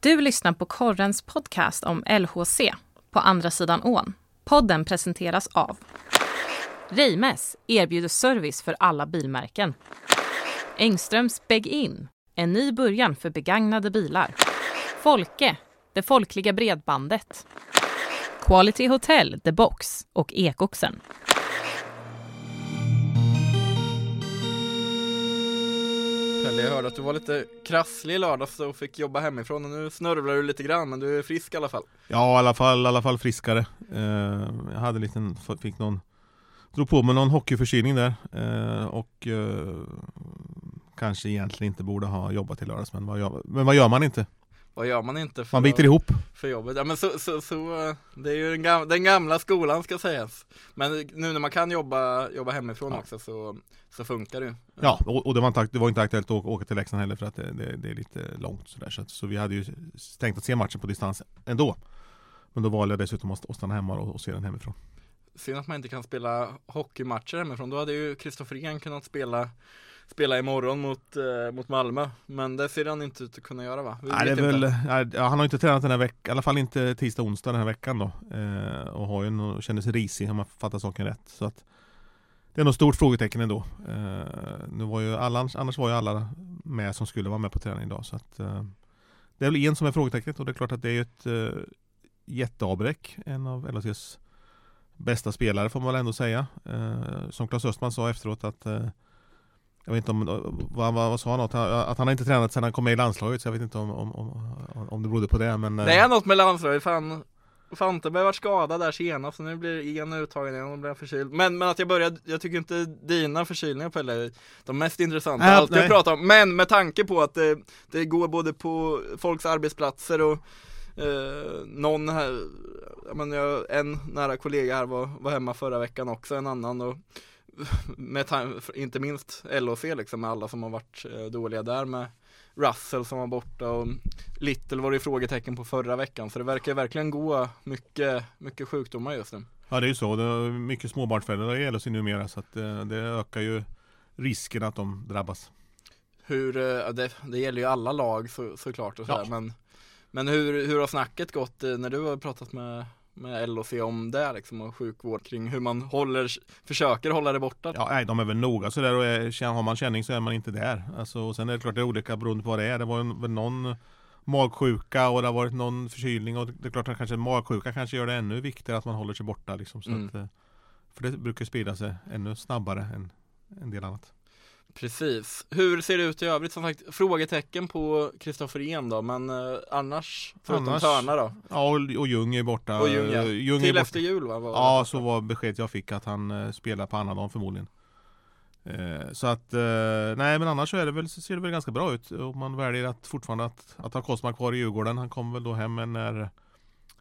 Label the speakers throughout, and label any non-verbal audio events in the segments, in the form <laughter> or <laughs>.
Speaker 1: Du lyssnar på Korrens podcast om LHC, På andra sidan ån. Podden presenteras av Reimes erbjuder service för alla bilmärken. Engströms Beg-In, en ny början för begagnade bilar. Folke, det folkliga bredbandet. Quality Hotel, The Box och Ekoxen.
Speaker 2: Pelle, jag hörde att du var lite krasslig i lördags och fick jobba hemifrån och nu snörvlar du lite grann men du är frisk i alla fall.
Speaker 3: Ja, i alla fall, i alla fall friskare. Eh, jag hade lite, fick någon, drog på mig någon hockeyförkylning där eh, och eh, kanske egentligen inte borde ha jobbat i lördags men vad gör, men vad gör man inte?
Speaker 2: Vad gör man inte för,
Speaker 3: Man biter ihop.
Speaker 2: för jobbet? Ja men så, så, så det är ju den gamla, den gamla skolan ska sägas. Men nu när man kan jobba, jobba hemifrån
Speaker 3: Ja.
Speaker 2: också så, så funkar det.
Speaker 3: Ja, och, och det, var inte, det var inte aktuellt att åka, till Leksand heller för att det, det, det är lite långt sådär. Så, så vi hade ju tänkt att se matchen på distans ändå. Men då valde jag dessutom att, stanna hemma och, och se den hemifrån.
Speaker 2: Synd att man inte kan spela hockeymatcher hemifrån. Då hade ju Kristoffer kunnat spela Spela imorgon mot, eh, mot Malmö Men det ser han inte ut att kunna göra va? Vi
Speaker 3: Nej, det är väl, nej, han har inte tränat den här veckan, i alla fall inte tisdag och onsdag den här veckan då. Eh, och har ju nog, känner sig risig om man fattar saken rätt. Så att det är nog stort frågetecken ändå. Eh, nu var ju alla, annars var ju alla med som skulle vara med på träning idag. Så att, eh, det är väl en som är frågetecknet och det är klart att det är ett eh, jätteavbräck. En av LHCs bästa spelare får man väl ändå säga. Eh, som Claes Östman sa efteråt att eh, jag vet inte om, vad, vad, sa han? Han, att han har inte tränat sedan han kom med i landslaget så jag vet inte om, om, om, om det berodde på det men eh,
Speaker 2: Det är något med landslaget, fan. Fantenberg var skadad där senast så nu blir en uttagen igen och blir förkyld. Men, men att jag började, jag tycker inte dina förkylningar Pelle är de mest intressanta
Speaker 3: Nej,
Speaker 2: Allt jag pratar om, men med tanke på att det, det går både på folks arbetsplatser och eh, någon här, jag menar, en nära kollega här var, var hemma förra veckan också, en annan och med inte minst LHC liksom med alla som har varit eh, dåliga där med Russell som var borta och Little var det frågetecken på förra veckan så det verkar verkligen gå mycket, mycket sjukdomar just nu.
Speaker 3: Ja det är ju så, det är mycket småbarnsföräldrar i LHC numera så att det, det ökar ju risken att de drabbas.
Speaker 2: Hur, eh, det, det gäller ju alla lag så, såklart och sådär
Speaker 3: Ja.
Speaker 2: men Men hur, hur har snacket gått eh, när du har pratat med med LHC om det liksom och sjukvård kring hur man håller, försöker hålla det borta?
Speaker 3: Ja, nej, de är väl noga sådär och är, har man känning så är man inte där. Alltså, och sen är det klart det är olika beroende på vad det är. Det var en, väl någon magsjuka och det har varit någon förkylning och det är klart att kanske magsjuka kanske gör det ännu viktigare att man håller sig borta liksom. Så
Speaker 2: Mm.
Speaker 3: att, eh, för det brukar sprida sig ännu snabbare än en del annat.
Speaker 2: Precis. Hur ser det ut i övrigt? Som sagt, frågetecken på Kristoffer Ehn då, men eh, annars, förutom
Speaker 3: Annars-
Speaker 2: Törna då?
Speaker 3: Ja, och, och Ljung är borta.
Speaker 2: Och Ljung, ja.
Speaker 3: Ljung
Speaker 2: Till efter jul va? Var
Speaker 3: Ja, så var beskedet jag fick att han eh, spelar på annandagen förmodligen. Eh, så att, eh, nej men annars så är det väl, ser det väl ganska bra ut. Och man väljer att fortfarande att, att ha Kosmak kvar i Djurgården. Han kommer väl då hem när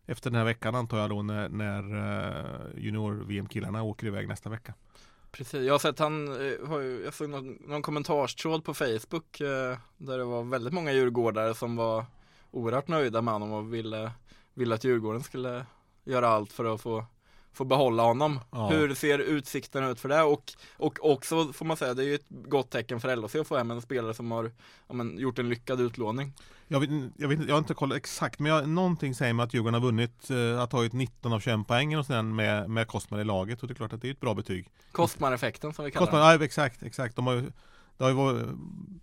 Speaker 3: efter den här veckan antar jag då när, när eh, junior-VM-killarna åker iväg nästa vecka.
Speaker 2: Precis, jag har sett han, eh, har ju, jag såg någon, någon kommentarstråd på Facebook eh, där det var väldigt många djurgårdare som var oerhört nöjda med honom och ville, ville att Djurgården skulle göra allt för att få, få behålla honom.
Speaker 3: Ja.
Speaker 2: Hur ser utsikterna ut för det? Och, och också får man säga, det är ju ett gott tecken för LHC att få hem en spelare som har ja, men, gjort en lyckad utlåning.
Speaker 3: Jag, vet, jag, vet, jag har inte kollat exakt men jag, någonting säger mig att Djurgården har vunnit, eh, har tagit 19 av 21 poängen och sen med, med Kosmar i laget och det är klart att det är ett bra betyg.
Speaker 2: Kostmareffekten som vi kallar
Speaker 3: Kostnad,
Speaker 2: den.
Speaker 3: ja, exakt, exakt. De har ju, det har ju varit,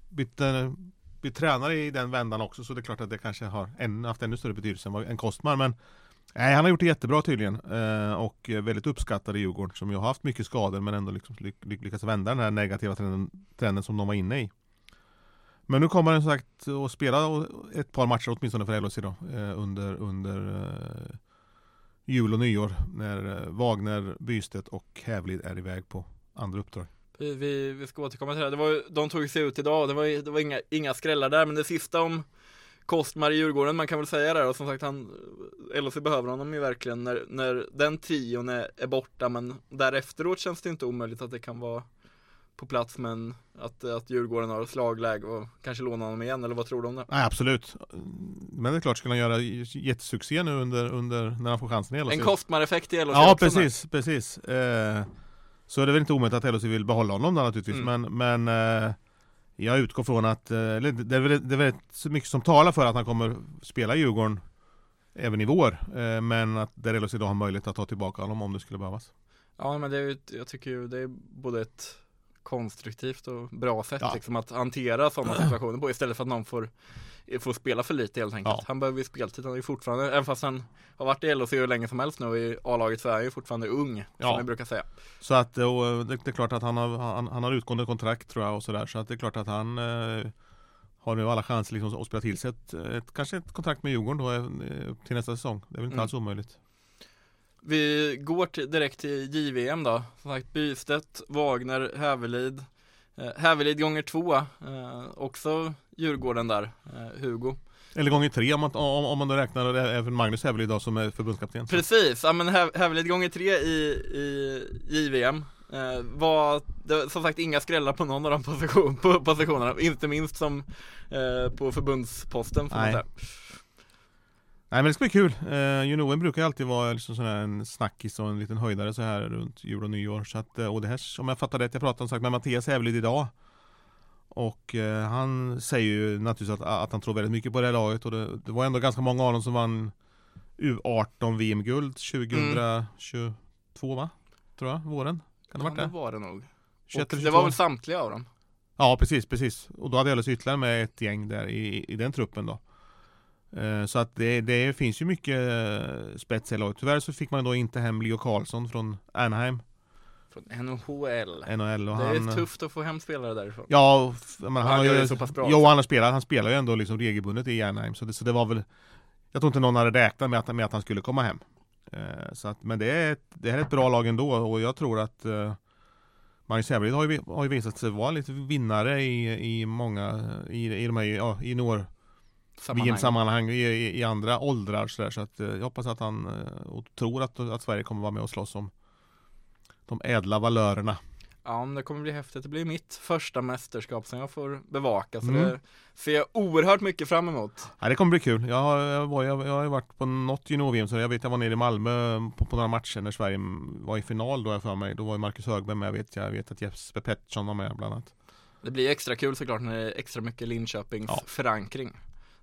Speaker 3: bytt, eh, bytt tränare i den vändan också så det är klart att det kanske har än, haft ännu större betydelse än Kostmar. Men nej, han har gjort det jättebra tydligen eh, och väldigt uppskattad i Djurgården som ju har haft mycket skador men ändå liksom ly, lyckats vända den här negativa trenden, trenden som de var inne i. Men nu kommer han som sagt att spela ett par matcher åtminstone för LHC då eh, under, under eh, jul och nyår när eh, Wagner, Bystedt och Hävlid är iväg på andra uppdrag.
Speaker 2: Vi, vi, vi ska återkomma till det. det var, de tog sig ut idag, det var, ju- det var inga, inga skrällar där, men det sista om Kostmar i Djurgården, man kan väl säga det och som sagt han, LHC behöver honom ju verkligen när, när den trion är, är borta, men därefteråt känns det inte omöjligt att det kan vara på plats, men att, att Djurgården har slagläge och kanske låna honom igen, eller vad tror du om det?
Speaker 3: Nej absolut. Men det är klart skulle han göra jättesuccé nu under, under när han får chansen i LHC.
Speaker 2: En Kostmar-effekt i LHC
Speaker 3: Ja
Speaker 2: med.
Speaker 3: precis, precis. Eh, så är det väl inte omöjligt att LHC vill behålla honom då naturligtvis.
Speaker 2: Mm.
Speaker 3: Men, men eh, jag utgår från att, eh, eller det är, väl, det är väldigt så mycket som talar för att han kommer spela i Djurgården även i vår. Eh, men att Derelos idag har möjlighet att ta tillbaka honom om det skulle behövas.
Speaker 2: Ja men det är ju, jag tycker ju det är både ett konstruktivt och bra sätt
Speaker 3: Ja.
Speaker 2: liksom att hantera sådana situationer på istället för att någon får, får spela för lite helt enkelt.
Speaker 3: Ja.
Speaker 2: Han behöver ju speltid, han är ju fortfarande, även fast han har varit i LHC hur länge som helst nu och i A-laget så är han ju fortfarande ung,
Speaker 3: Ja.
Speaker 2: som vi brukar säga.
Speaker 3: Så att och det, det är klart att han har, han, han har utgående kontrakt tror jag och sådär. Så att det är klart att han eh, har nu alla chanser liksom att spela till sig ett, ett, kanske ett kontrakt med Djurgården då eh, till nästa säsong. Det är väl inte
Speaker 2: Mm.
Speaker 3: alls omöjligt.
Speaker 2: Vi går till, direkt till JVM då, som sagt Bystedt, Wagner, Hävelid. Eh, Hävelid gånger två, eh, också Djurgården där, eh, Hugo.
Speaker 3: Eller gånger tre om man, om, om man då räknar även Magnus Hävelid idag som är förbundskapten.
Speaker 2: Precis, ja men Hä- Hävelid gånger tre i, i JVM eh, var, det som sagt inga skrällar på någon av de position, på positionerna, inte minst som eh, på förbundsposten får man säga.
Speaker 3: Nej men det ska bli kul. Eh, Junoen brukar ju alltid vara liksom sån här en snackis och en liten höjdare så här runt jul och nyår. Så att, eh, och det här, om jag fattar rätt, jag pratade som sagt med Mattias Hävelid idag. Och eh, han säger ju naturligtvis att, att han tror väldigt mycket på det här laget och det, det var ändå ganska många av dem som vann U18 VM-guld 2022 va? Tror jag, våren? Kan det ha varit det?
Speaker 2: var det nog.
Speaker 3: 21
Speaker 2: Och det var
Speaker 3: 22?
Speaker 2: väl samtliga av dem?
Speaker 3: Ja precis, precis. Och då hade jag alltså ytterligare med ett gäng där i, i den truppen då. Eh, Så att det, det finns ju mycket eh, spets i laget. Tyvärr så fick man då inte hem Leo Karlsson från Anaheim,
Speaker 2: Från NHL
Speaker 3: NHL och
Speaker 2: Det
Speaker 3: han...
Speaker 2: är tufft att få hem spelare därifrån
Speaker 3: Ja, men han,
Speaker 2: Han
Speaker 3: har ju,
Speaker 2: så pass bra.
Speaker 3: Jo, han har spelat, han spelar ju ändå liksom regelbundet i Anaheim så det, så det var väl Jag tror inte någon hade räknat med att, med att han skulle komma hem Eh, så att, Men det är, ett, det här är ett bra lag ändå och jag tror att eh, Magnus Hävelid har, ju, har ju visat sig vara lite vinnare i, i många I, i de här, ja, i några. VM-sammanhang i, i, i andra åldrar så, där, så att eh, jag hoppas att han eh, och tror att, att Sverige kommer vara med och slåss om de ädla valörerna.
Speaker 2: Ja men det kommer bli häftigt, det blir mitt första mästerskap som jag får bevaka så
Speaker 3: Mm.
Speaker 2: det ser jag oerhört mycket fram emot
Speaker 3: Ja, det kommer bli kul. Jag har, jag, var, jag, jag har varit på något junior-VM så jag vet jag var nere i Malmö på, på några matcher när Sverige var i final då jag för mig. Då var ju Marcus Högberg med vet jag. Jag vet att Jesper Pettersson var med bland annat.
Speaker 2: Det blir extra kul såklart när det är extra mycket Linköpings
Speaker 3: Ja.
Speaker 2: förankring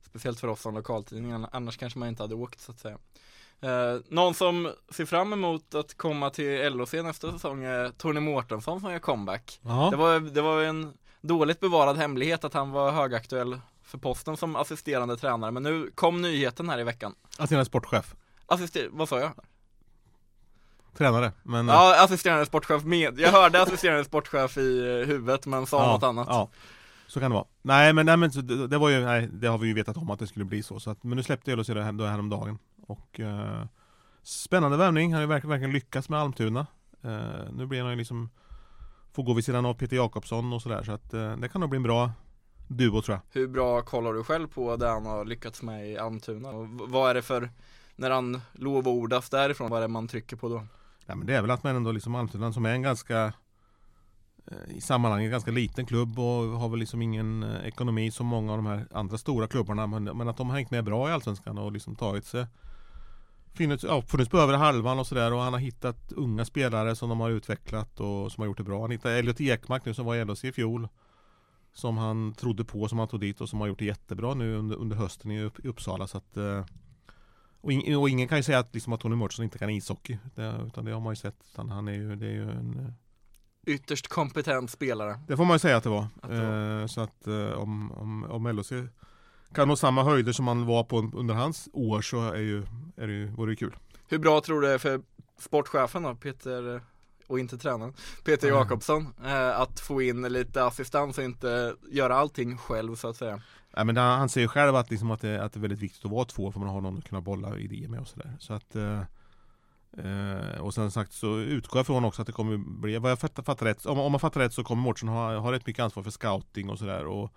Speaker 2: Speciellt för oss som lokaltidning, annars kanske man inte hade åkt så att säga eh, Någon som ser fram emot att komma till LHC nästa säsong är Tony Mårtensson som gör comeback Det
Speaker 3: Ja.
Speaker 2: var, det var en dåligt bevarad hemlighet att han var högaktuell för posten som assisterande tränare men nu kom nyheten här i veckan
Speaker 3: Assisterande sportchef.
Speaker 2: Assister, vad sa jag?
Speaker 3: Tränare. Men,
Speaker 2: Ja, assisterande sportchef med, jag hörde assisterande sportchef i eh, huvudet men sa
Speaker 3: ja,
Speaker 2: något annat
Speaker 3: Ja. Så kan det vara. Nej men, nej, men så, det, det var ju, nej, det har vi ju vetat om att det skulle bli så. så att, men nu släppte LHC det här, häromdagen. Och eh, Spännande värvning, han har ju verkligen, verkligen lyckats med Almtuna. Eh, nu blir han ju liksom Får gå vid sidan av Peter Jakobsson och sådär så att eh, det kan nog bli en bra duo tror jag.
Speaker 2: Hur bra kollar du själv på det han har lyckats med i Almtuna? Och vad är det för, när han lovordas därifrån, vad är det man trycker på då?
Speaker 3: Ja, men det är väl att man ändå liksom Almtuna som är en ganska Eh, i sammanhanget ganska liten klubb och har väl liksom ingen eh, ekonomi som många av de här andra stora klubbarna. Men, men att de har hängt med bra i Allsvenskan och liksom tagit sig Funnits, ja, funnits på övre halvan och sådär. Och han har hittat unga spelare som de har utvecklat och som har gjort det bra. Han hittade Elliot Ekmark nu som var i LHC i fjol Som han trodde på, som han tog dit och som har gjort det jättebra nu under, under hösten i, Upp, i Uppsala. Så att eh, och, in, och ingen kan ju säga att, liksom, att Tony Mårtsson inte kan ishockey. Det, Utan det har man ju sett. Utan han är ju, det är ju en
Speaker 2: Ytterst kompetent spelare.
Speaker 3: Det får man ju säga att det var,
Speaker 2: Att det var.
Speaker 3: Eh, Så att eh, om, om, om LHC kan nå samma höjder som han var på under hans år så är ju, är det ju, vore det kul
Speaker 2: Hur bra tror du det är för sportchefen då, Peter, och inte tränaren, Peter. Jakobsson, eh, att få in lite assistans och inte göra allting själv så att säga?
Speaker 3: Nej men han säger själv att, liksom att, det, att det är väldigt viktigt att vara två för man har någon att kunna bolla idéer med och sådär. Så att eh, eh, Och sen sagt så utgår jag från också att det kommer bli, vad jag fattar, fattar rätt, om, om man fattar rätt så kommer Mårtsson ha, ha rätt mycket ansvar för scouting och sådär och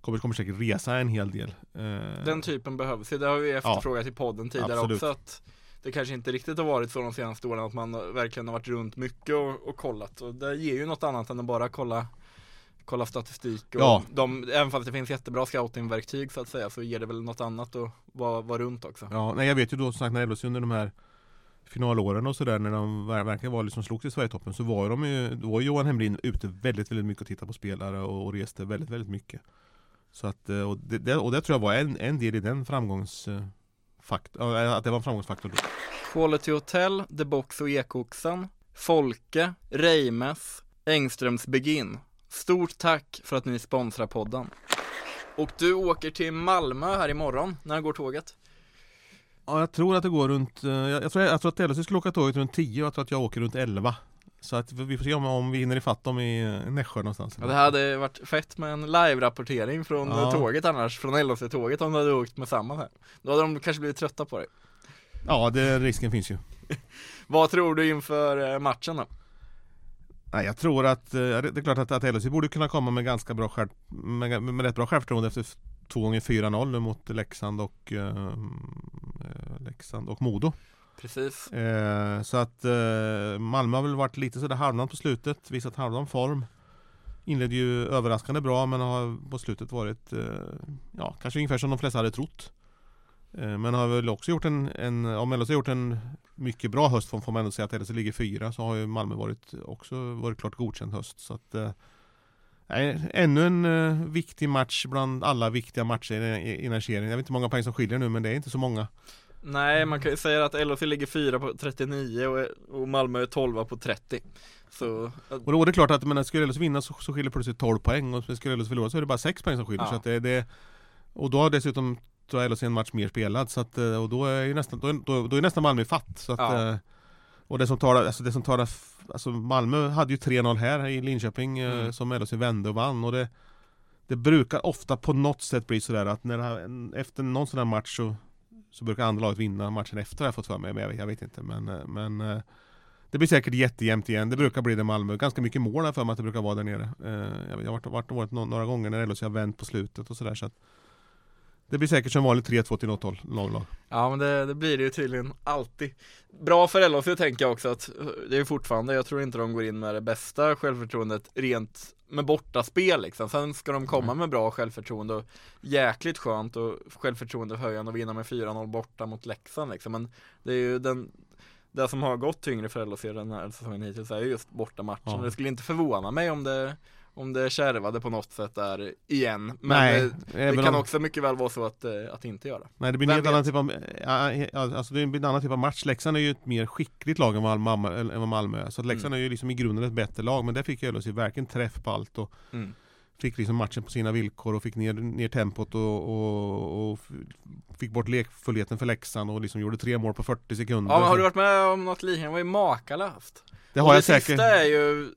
Speaker 3: kommer, kommer säkert resa en hel del. Eh,
Speaker 2: Den typen behövs det har vi efterfrågat i podden tidigare
Speaker 3: Absolut.
Speaker 2: också att det kanske inte riktigt har varit så de senaste åren att man verkligen har varit runt mycket och, och kollat och det ger ju något annat än att bara kolla Kolla statistik och
Speaker 3: Ja.
Speaker 2: de, även fast det finns jättebra scoutingverktyg så att säga så ger det väl något annat att vara, vara runt också
Speaker 3: Ja, nej jag vet ju då som sagt när LHC under de här finalåren och sådär när de verkligen var liksom slogs i Sverigetoppen så var de ju, då var Johan Hemlin ute väldigt, väldigt mycket och tittade på spelare och, och reste väldigt, väldigt mycket. Så att, eh, och det, det, och det tror jag var en, en del i den framgångsfaktorn, eh, eh, att det var en framgångsfaktor då.
Speaker 2: Quality Hotel, The Box och Ekoxen, Folke, Reimes, Engströms Begin. Stort tack för att ni sponsrar podden. Och du åker till Malmö här imorgon, när går tåget?
Speaker 3: Ja, jag tror att det går runt, eh, jag, jag tror, jag tror att LHC skulle åka tåget runt 10 och jag tror att jag åker runt 11. Så att vi får se om, om vi hinner ifatt dem i eh, Nässjö någonstans.
Speaker 2: Ja, det hade varit fett med en live-rapportering från
Speaker 3: Ja.
Speaker 2: tåget annars, från LHC-tåget om du hade åkt med samma här. Då hade de kanske blivit trötta på dig.
Speaker 3: Ja, det, risken finns ju. <laughs>
Speaker 2: Vad tror du inför eh, matchen då?
Speaker 3: Nej, jag tror att, eh, det är klart att, att LHC borde kunna komma med ganska bra själv, med, med rätt bra självförtroende efter f- två gånger 4-0 nu mot Leksand och eh, eh, Leksand och Modo.
Speaker 2: Precis.
Speaker 3: Eh, så att eh, Malmö har väl varit lite sådär halvdant på slutet, visat halvdan form. Inledde ju överraskande bra men har på slutet varit, eh, ja kanske ungefär som de flesta hade trott. Eh, men har väl också gjort en, en om LHC har gjort en mycket bra höst får man ändå säga att LHC ligger fyra så har ju Malmö varit också varit klart godkänd höst. Så att, eh, ännu en eh, viktig match bland alla viktiga matcher i, den här serien. Jag vet inte hur många poäng som skiljer nu men det är inte så många.
Speaker 2: Nej, man kan ju säga att LHC ligger fyra på 39 och, Malmö är 12 på 30. Så,
Speaker 3: Och då är det klart att men, skulle LHC vinna så, så skiljer plötsligt 12 poäng och skulle LHC förlora så är det bara 6 poäng som skiljer.
Speaker 2: Ja.
Speaker 3: Så att det, det, och då har dessutom tror jag LHC en match mer spelad så att, eh, och då är ju nästan, då, är- då, då är nästan Malmö fatt. Så att,
Speaker 2: Ja.
Speaker 3: eh, och det som talar, alltså det som talar, alltså Malmö hade ju 3-0 här i Linköping eh,
Speaker 2: Mm.
Speaker 3: som LHC vände och vann och det Det brukar ofta på något sätt bli sådär att när här, efter någon sån här match så Så brukar andra laget vinna matchen efter har jag fått för mig, men jag jag vet inte men, eh, men eh, det blir säkert jättejämnt igen. Det brukar bli det Malmö. Ganska mycket mål jag för mig att det brukar vara där nere. Jag har varit, varit, varit nå- några gånger när LHC har vänt på slutet och sådär. Så att det blir säkert som vanligt 3-2 till något håll, någon lag.
Speaker 2: ja men det, det blir det ju tydligen alltid. Bra för LHC tänker jag också att det är fortfarande, jag tror inte de går in med det bästa självförtroendet rent med bortaspel liksom. Sen ska de komma
Speaker 3: Mm.
Speaker 2: med bra självförtroende och jäkligt skönt och självförtroende höjande och vinna med 4-0 borta mot Leksand liksom. Men det är ju den det som har gått tyngre för LHC den här säsongen hittills är ju just bortamatchen.
Speaker 3: Ja.
Speaker 2: Det skulle inte förvåna mig om det om det kärvade på något sätt där igen. Men
Speaker 3: Nej,
Speaker 2: eh, det kan
Speaker 3: om-
Speaker 2: också mycket väl vara så att, eh, att inte göra.
Speaker 3: Nej det blir en annan typ av, alltså det blir en annan typ av match. Leksand är ju ett mer skickligt lag än vad Malmö, än vad Malmö är. Så att Leksand
Speaker 2: Mm.
Speaker 3: är ju liksom i grunden ett bättre lag. Men där fick LHC verkligen träff på allt och
Speaker 2: Mm.
Speaker 3: fick liksom matchen på sina villkor och fick ner, ner tempot och, och, och fick bort lekfullheten för Leksand och liksom gjorde tre mål på 40 sekunder.
Speaker 2: Ja men har du varit med om något liknande? Det var ju makalöst.
Speaker 3: det
Speaker 2: och
Speaker 3: har
Speaker 2: det
Speaker 3: jag säkert.
Speaker 2: sista är ju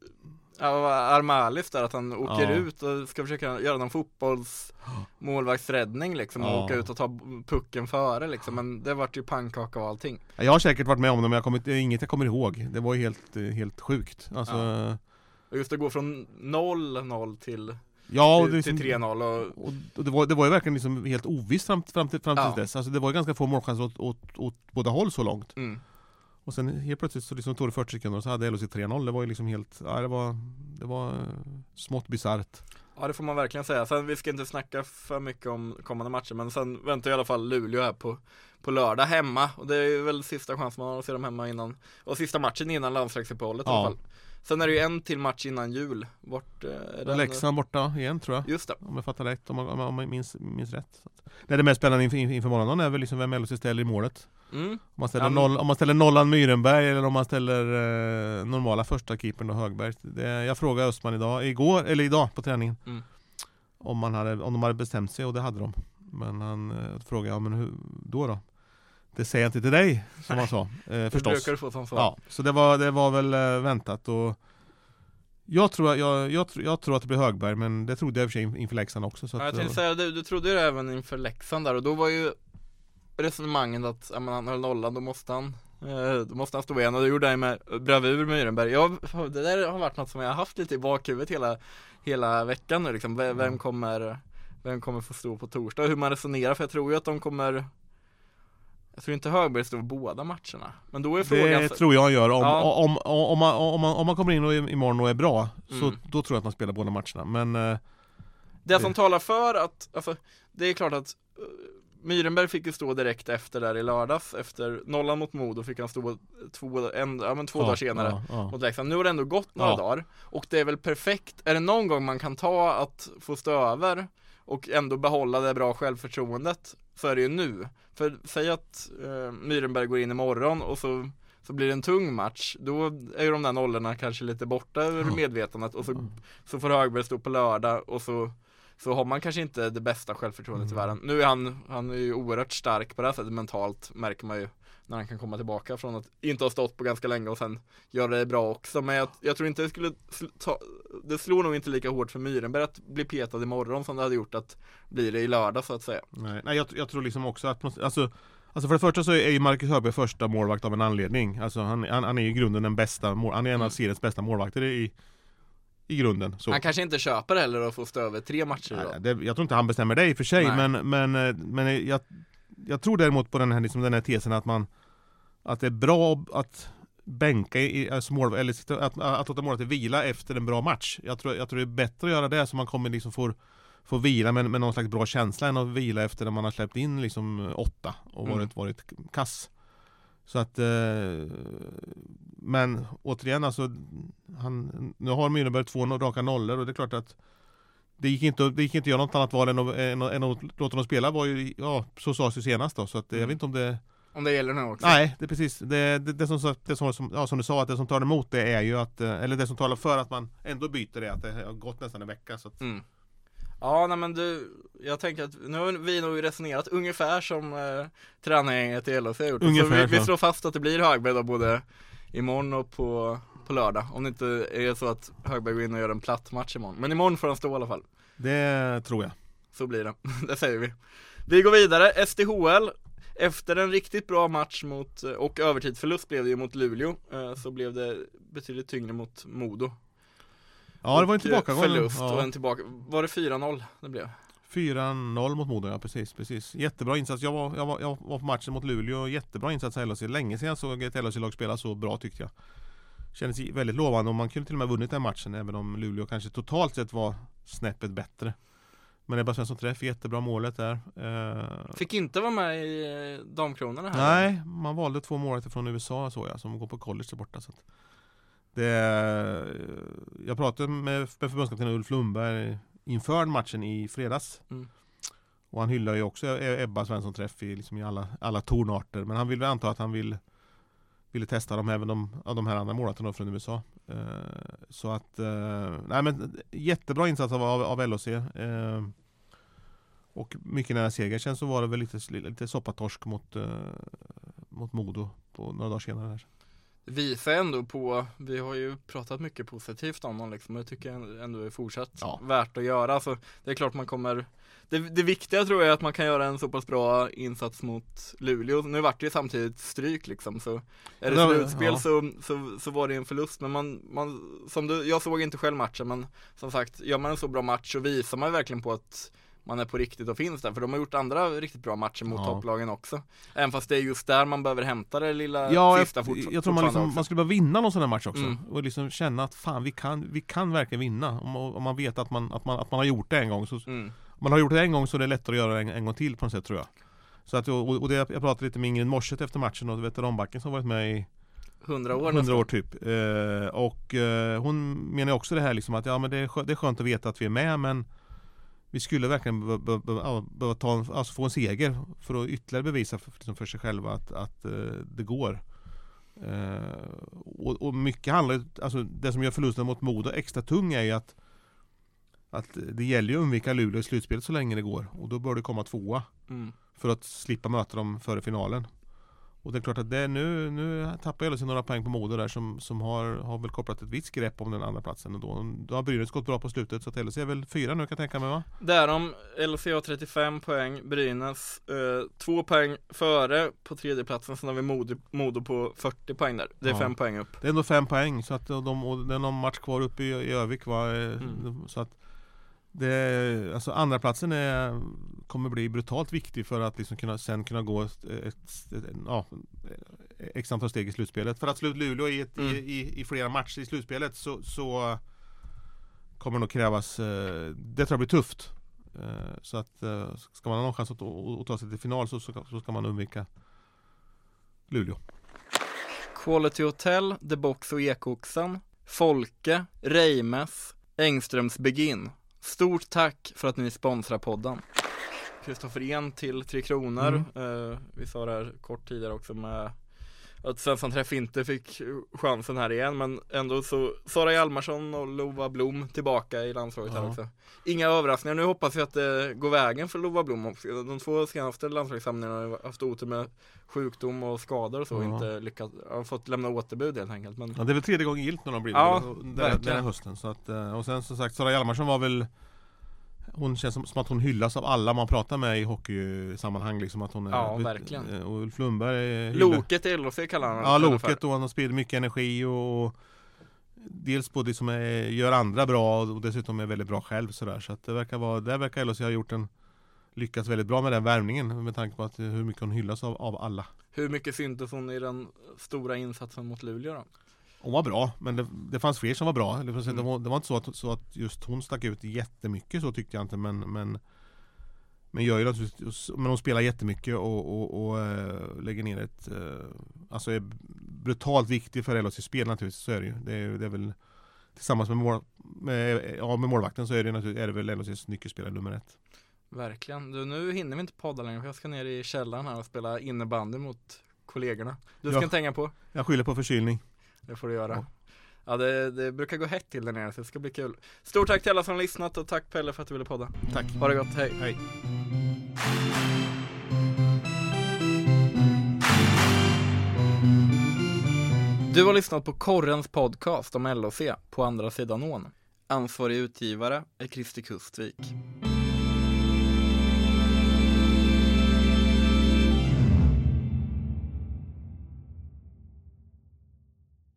Speaker 2: Armalis där, att han åker
Speaker 3: Ja.
Speaker 2: ut och ska försöka göra någon fotbollsmålvaktsräddning liksom och
Speaker 3: Ja.
Speaker 2: åka ut och ta pucken före liksom, men det vart ju pannkaka och allting.
Speaker 3: Jag har säkert varit med om det men jag kommer, det är inget jag kommer ihåg. Det var ju helt, helt sjukt. Alltså,
Speaker 2: Ja. Och just att gå från 0-0 till,
Speaker 3: ja, och det,
Speaker 2: till
Speaker 3: liksom-
Speaker 2: 3-0 och
Speaker 3: Och och det var, det var ju verkligen liksom helt ovisst fram, fram, till, fram till
Speaker 2: Ja.
Speaker 3: dess. Alltså det var ju ganska få målchanser åt, åt, åt båda håll så långt.
Speaker 2: mm.
Speaker 3: Och sen helt plötsligt så liksom tog det 40 sekunder och så hade LHC 3-0. Det var ju liksom helt, ja det var, det var eh, smått bisarrt.
Speaker 2: Ja det får man verkligen säga. Sen vi ska inte snacka för mycket om kommande matcher men sen väntar i alla fall Luleå här på, på lördag hemma och det är väl sista chansen man har att se dem hemma innan och sista matchen innan landslagsuppehållet i
Speaker 3: Ja.
Speaker 2: alla fall. Sen är det ju en till match innan jul. Vart eh, är den?
Speaker 3: Leksand borta igen tror jag.
Speaker 2: Just det.
Speaker 3: Om jag fattar rätt, om jag, om jag, minns, minns rätt. Att, nej, det mest spännande inför, inför morgonen är väl liksom vem LHC ställer i målet.
Speaker 2: Mm.
Speaker 3: Om man ställer,
Speaker 2: Ja, men-
Speaker 3: noll, om man ställer nollan Myrenberg eller om man ställer eh, normala första keepern och Högberg. Det, jag frågade Östman idag, igår, eller idag på träningen.
Speaker 2: Mm.
Speaker 3: Om, man hade, om de hade bestämt sig och det hade de. Men han eh, frågade, ja men hur då då? Det säger jag inte till dig, som han sa. Eh,
Speaker 2: Det
Speaker 3: förstås.
Speaker 2: brukar du få som svar.
Speaker 3: Ja, så det var, det var väl eh, väntat och jag tror, jag, jag, jag tror att det blir Högberg men det trodde jag i och för sig inför Leksand också. Så
Speaker 2: Ja, jag tänkte säga, du, du trodde ju det även inför Leksand där och då var ju resonemanget att, ja men han höll nollan, då måste han eh, då måste han stå igen och det gjorde han med bravur Myrenberg. Jag, det där har varit något som jag har haft lite i bakhuvudet hela, hela veckan nu liksom. Vem, vem kommer Vem kommer få stå på torsdag? Hur man resonerar för jag tror ju att de kommer Jag tror inte Högberg står båda matcherna. Men då är frågan
Speaker 3: det tror jag han gör. Om,
Speaker 2: Ja.
Speaker 3: om, om, om, man, om, man, om man kommer in och imorgon och är bra, så
Speaker 2: Mm.
Speaker 3: då tror jag att man spelar båda matcherna. Men eh,
Speaker 2: Det som talar för att, alltså, det är klart att eh, Myrenberg fick ju stå direkt efter där i lördags Efter nollan mot Modo fick han stå två, en, ja, men två dagar senare
Speaker 3: ja, ja.
Speaker 2: mot Leksand. Nu har det ändå gått några
Speaker 3: Ja.
Speaker 2: dagar och det är väl perfekt. Är det någon gång man kan ta att få stå över och ändå behålla det bra självförtroendet så är det ju nu. För säg att eh, Myrenberg går in imorgon och så så blir det en tung match, då är ju de där nollorna kanske lite borta ur medvetandet och så, så får Högberg stå på lördag och så så har man kanske inte det bästa självförtroendet i
Speaker 3: Mm.
Speaker 2: världen. Nu är han, han är ju oerhört stark på det här sättet mentalt märker man ju när han kan komma tillbaka från att inte ha stått på ganska länge och sen göra det bra också. Men jag, jag tror inte det skulle ta, det slår nog inte lika hårt för Myrenberg att bli petad imorgon som det hade gjort att bli det i lördag så att säga.
Speaker 3: Nej, nej jag, jag tror liksom också att, alltså Alltså för det första så är ju Marcus Högberg första målvakt av en anledning Alltså han, han, han är ju i grunden den bästa, han är en av
Speaker 2: Mm.
Speaker 3: seriens bästa målvakter i, i grunden så.
Speaker 2: Han kanske inte köper heller att få stå över tre matcher
Speaker 3: Nej,
Speaker 2: idag.
Speaker 3: det, Jag tror inte han bestämmer det i och för sig
Speaker 2: Nej.
Speaker 3: men, men, eh, men jag, jag tror däremot på den här, liksom den här tesen att man Att det är bra att bänka i, alltså mål, eller sitta- att, att låta målet vila efter en bra match jag tror, jag tror det är bättre att göra det så man kommer liksom får Får vila med, med någon slags bra känsla än att vila efter när man har släppt in liksom åtta och
Speaker 2: Mm.
Speaker 3: varit, varit kass Så att eh, Men återigen alltså han, Nu har Myrenberg två raka nollor och det är klart att det gick, inte, det gick inte att göra något annat val än att, än, att- än att låta dem spela var ju, ja så sades ju senast då så att eh, jag
Speaker 2: Mm.
Speaker 3: vet inte om det
Speaker 2: Om det gäller nu också.
Speaker 3: Nej, det är precis det, det, det, som, det som, ja, som du sa att det som tar emot det är ju att eh, Eller det som talar för att man ändå byter det att det har gått nästan en vecka så att,
Speaker 2: Mm. Ja, nej men du, jag tänker att nu har vi nog resonerat ungefär som eh, tränargänget i LHC har gjort. så
Speaker 3: Ungefär
Speaker 2: vi, vi
Speaker 3: så.
Speaker 2: slår fast att det blir Högberg då både imorgon och på, på lördag. Om det inte är så att Högberg går in och gör en platt match imorgon. Men imorgon får han stå i alla fall.
Speaker 3: Det tror jag
Speaker 2: Så blir det, <laughs> det säger vi. Vi går vidare, SDHL. Efter en riktigt bra match mot, och övertidsförlust blev det ju mot Luleå, eh, så blev det betydligt tyngre mot Modo.
Speaker 3: Ja det var en
Speaker 2: Och, eh,
Speaker 3: tillbakagång
Speaker 2: Förlust och
Speaker 3: ja.
Speaker 2: en tillbaka, var det 4-0 det blev?
Speaker 3: 4-0 mot Modo, ja precis, precis. Jättebra insats. Jag var, jag var, jag var på matchen mot Luleå, jättebra insats av LHC. Länge sedan jag såg ett LHC-lag spela så bra tyckte jag. Kändes väldigt lovande och man kunde till och med vunnit den matchen även om Luleå kanske totalt sett var snäppet bättre. Men Ebba Svensson träff, jättebra målet där. Eh,
Speaker 2: Fick inte vara med i eh, Damkronorna här
Speaker 3: nej, man valde två målvakter från USA såg jag, som går på college där borta. Så det, jag pratade med, med förbundskapten Ulf Lundberg inför matchen i fredags.
Speaker 2: Mm.
Speaker 3: Och han hyllar ju också E- Ebba Svensson träff i, liksom i alla, alla tonarter. Men han vill väl anta att han vill ville testa dem även de, de här andra målvakterna från USA. Eh, så att, eh, nej men jättebra insats av, av, av LHC. Eh, och mycket nära seger. Sen så var det väl lite, lite soppatorsk mot, eh, mot Modo på några dagar senare. Här.
Speaker 2: Visar ändå på, vi har ju pratat mycket positivt om dem liksom, och det tycker jag ändå är fortsatt
Speaker 3: Ja.
Speaker 2: värt att göra. Alltså, det är klart man kommer det, det viktiga tror jag är att man kan göra en så pass bra insats mot Luleå. Nu vart det ju samtidigt stryk liksom så Är det slutspel
Speaker 3: ja.
Speaker 2: så, så, så var det en förlust men man, man som du, jag såg inte själv matchen men som sagt, gör man en så bra match så visar man verkligen på att man är på riktigt och finns där, för de har gjort andra riktigt bra matcher mot
Speaker 3: Ja.
Speaker 2: topplagen också Även fast det är just där man behöver hämta det lilla
Speaker 3: Ja,
Speaker 2: sista
Speaker 3: jag,
Speaker 2: fort,
Speaker 3: jag tror man, liksom, man skulle behöva vinna någon sån här match också.
Speaker 2: Mm.
Speaker 3: Och liksom känna att fan vi kan, vi kan verkligen vinna. Om, om man vet att man, att, man, att man har gjort det en gång. Så,
Speaker 2: mm.
Speaker 3: om man har gjort det en gång så är det lättare att göra det en, en gång till på något sätt tror jag. Så att, och, och det, jag pratade lite med Ingrid Morset efter matchen och veteranbacken som varit med i
Speaker 2: 100 år
Speaker 3: 100 år typ. Eh, och eh, hon menar också det här liksom att ja men det är, skö- det är skönt att veta att vi är med men vi skulle verkligen be- be- be- behöva ta en, alltså få en seger för att ytterligare bevisa för, liksom för sig själva att, att eh, det går. Eh, och, och mycket handlar alltså det som gör förlusten mot Modo extra tung är ju att att det gäller ju att undvika Luleå i slutspelet så länge det går och då bör det komma tvåa
Speaker 2: mm.
Speaker 3: för att slippa möta dem före finalen. Och det är klart att det nu, nu tappar LHC några poäng på Modo där som, som har, har väl kopplat ett visst grepp om den andra platsen och då, har Brynäs gått bra på slutet så att LHC är väl fyra nu kan jag tänka mig va?
Speaker 2: Därom, LHC har 35 poäng, Brynäs eh, två poäng före på tredjeplatsen, sen har vi Modo, Modo på 40 poäng där. Det är
Speaker 3: Ja.
Speaker 2: fem poäng upp.
Speaker 3: Det är ändå fem poäng så att de, och det är någon match kvar uppe i, i Övik va?
Speaker 2: Mm.
Speaker 3: Så att det, alltså andra platsen är, kommer bli brutalt viktig för att liksom kunna, sen kunna gå ett, ett, ett, ja, x antal steg i slutspelet. För att slå ut Luleå i, ett,
Speaker 2: Mm.
Speaker 3: i, i, i flera matcher i slutspelet så, så kommer det nog krävas, eh, det tror jag blir tufft. Eh, så att eh, ska man ha någon chans att, att, ta sig till final så, så, så ska man undvika Luleå.
Speaker 2: Quality Hotel, The Box och Ekoxen, Folke, Reimes, Engströms Begin. Stort tack för att ni sponsrar podden. Kristoffer En till Tre Kronor.
Speaker 3: Mm.
Speaker 2: Eh, vi sa det här kort tidigare också med att Svensson Träff inte fick chansen här igen men ändå så Sara Hjalmarsson och Lova Blom tillbaka i landslaget här
Speaker 3: Ja.
Speaker 2: också Inga överraskningar, nu hoppas vi att det går vägen för Lova Blom också De två senaste landslagssamlingarna har ju haft otur med sjukdom och skador och så och
Speaker 3: Ja.
Speaker 2: inte lyckats, har fått lämna återbud helt enkelt men
Speaker 3: Ja, det är väl tredje gången gillt när de blivit
Speaker 2: Ja,
Speaker 3: det, den, den här hösten. Så att, eh, och sen som sagt, Sara Hjalmarsson var väl Hon känns som, som att hon hyllas av alla man pratar med i hockeysammanhang liksom att hon är
Speaker 2: Ja, verkligen.
Speaker 3: eh, Och Ulf Lundberg
Speaker 2: Loket i LHC kallar han
Speaker 3: Ja, Loket och han har sprider mycket energi och Dels på det som är, gör andra bra och dessutom är väldigt bra själv sådär Så att det verkar vara, där verkar LHC ha gjort en Lyckats väldigt bra med den värvningen med tanke på att hur mycket hon hyllas av, av alla
Speaker 2: Hur mycket syntes hon i den stora insatsen mot Luleå då?
Speaker 3: Hon var bra, men det, det fanns fler som var bra. Det, var,
Speaker 2: Mm.
Speaker 3: det, var, det var inte så att, så att just hon stack ut jättemycket så tyckte jag inte men Men, men gör ju naturligtvis, men hon spelar jättemycket och, och, och äh, lägger ner ett äh, Alltså är brutalt viktig för LHC spel naturligtvis, så är det ju. Det är, det är väl Tillsammans med, mål, med, ja, med målvakten så är det, naturligtvis, är det väl LHCs nyckelspelare nummer ett.
Speaker 2: Verkligen, du nu hinner vi inte podda längre för jag ska ner i källaren här och spela innebandy mot kollegorna Du ska
Speaker 3: Ja.
Speaker 2: inte hänga på,
Speaker 3: Jag skyller på förkylning.
Speaker 2: Det får du göra. Ja. Det, det brukar gå hett till där nere så det ska bli kul. Stort tack till alla som har lyssnat och tack Pelle för att du ville podda.
Speaker 3: Tack.
Speaker 2: Ha det gott, hej.
Speaker 3: Hej.
Speaker 2: Du har lyssnat på Korrens podcast om LHC på andra sidan ån. Ansvarig utgivare är Christer Kustvik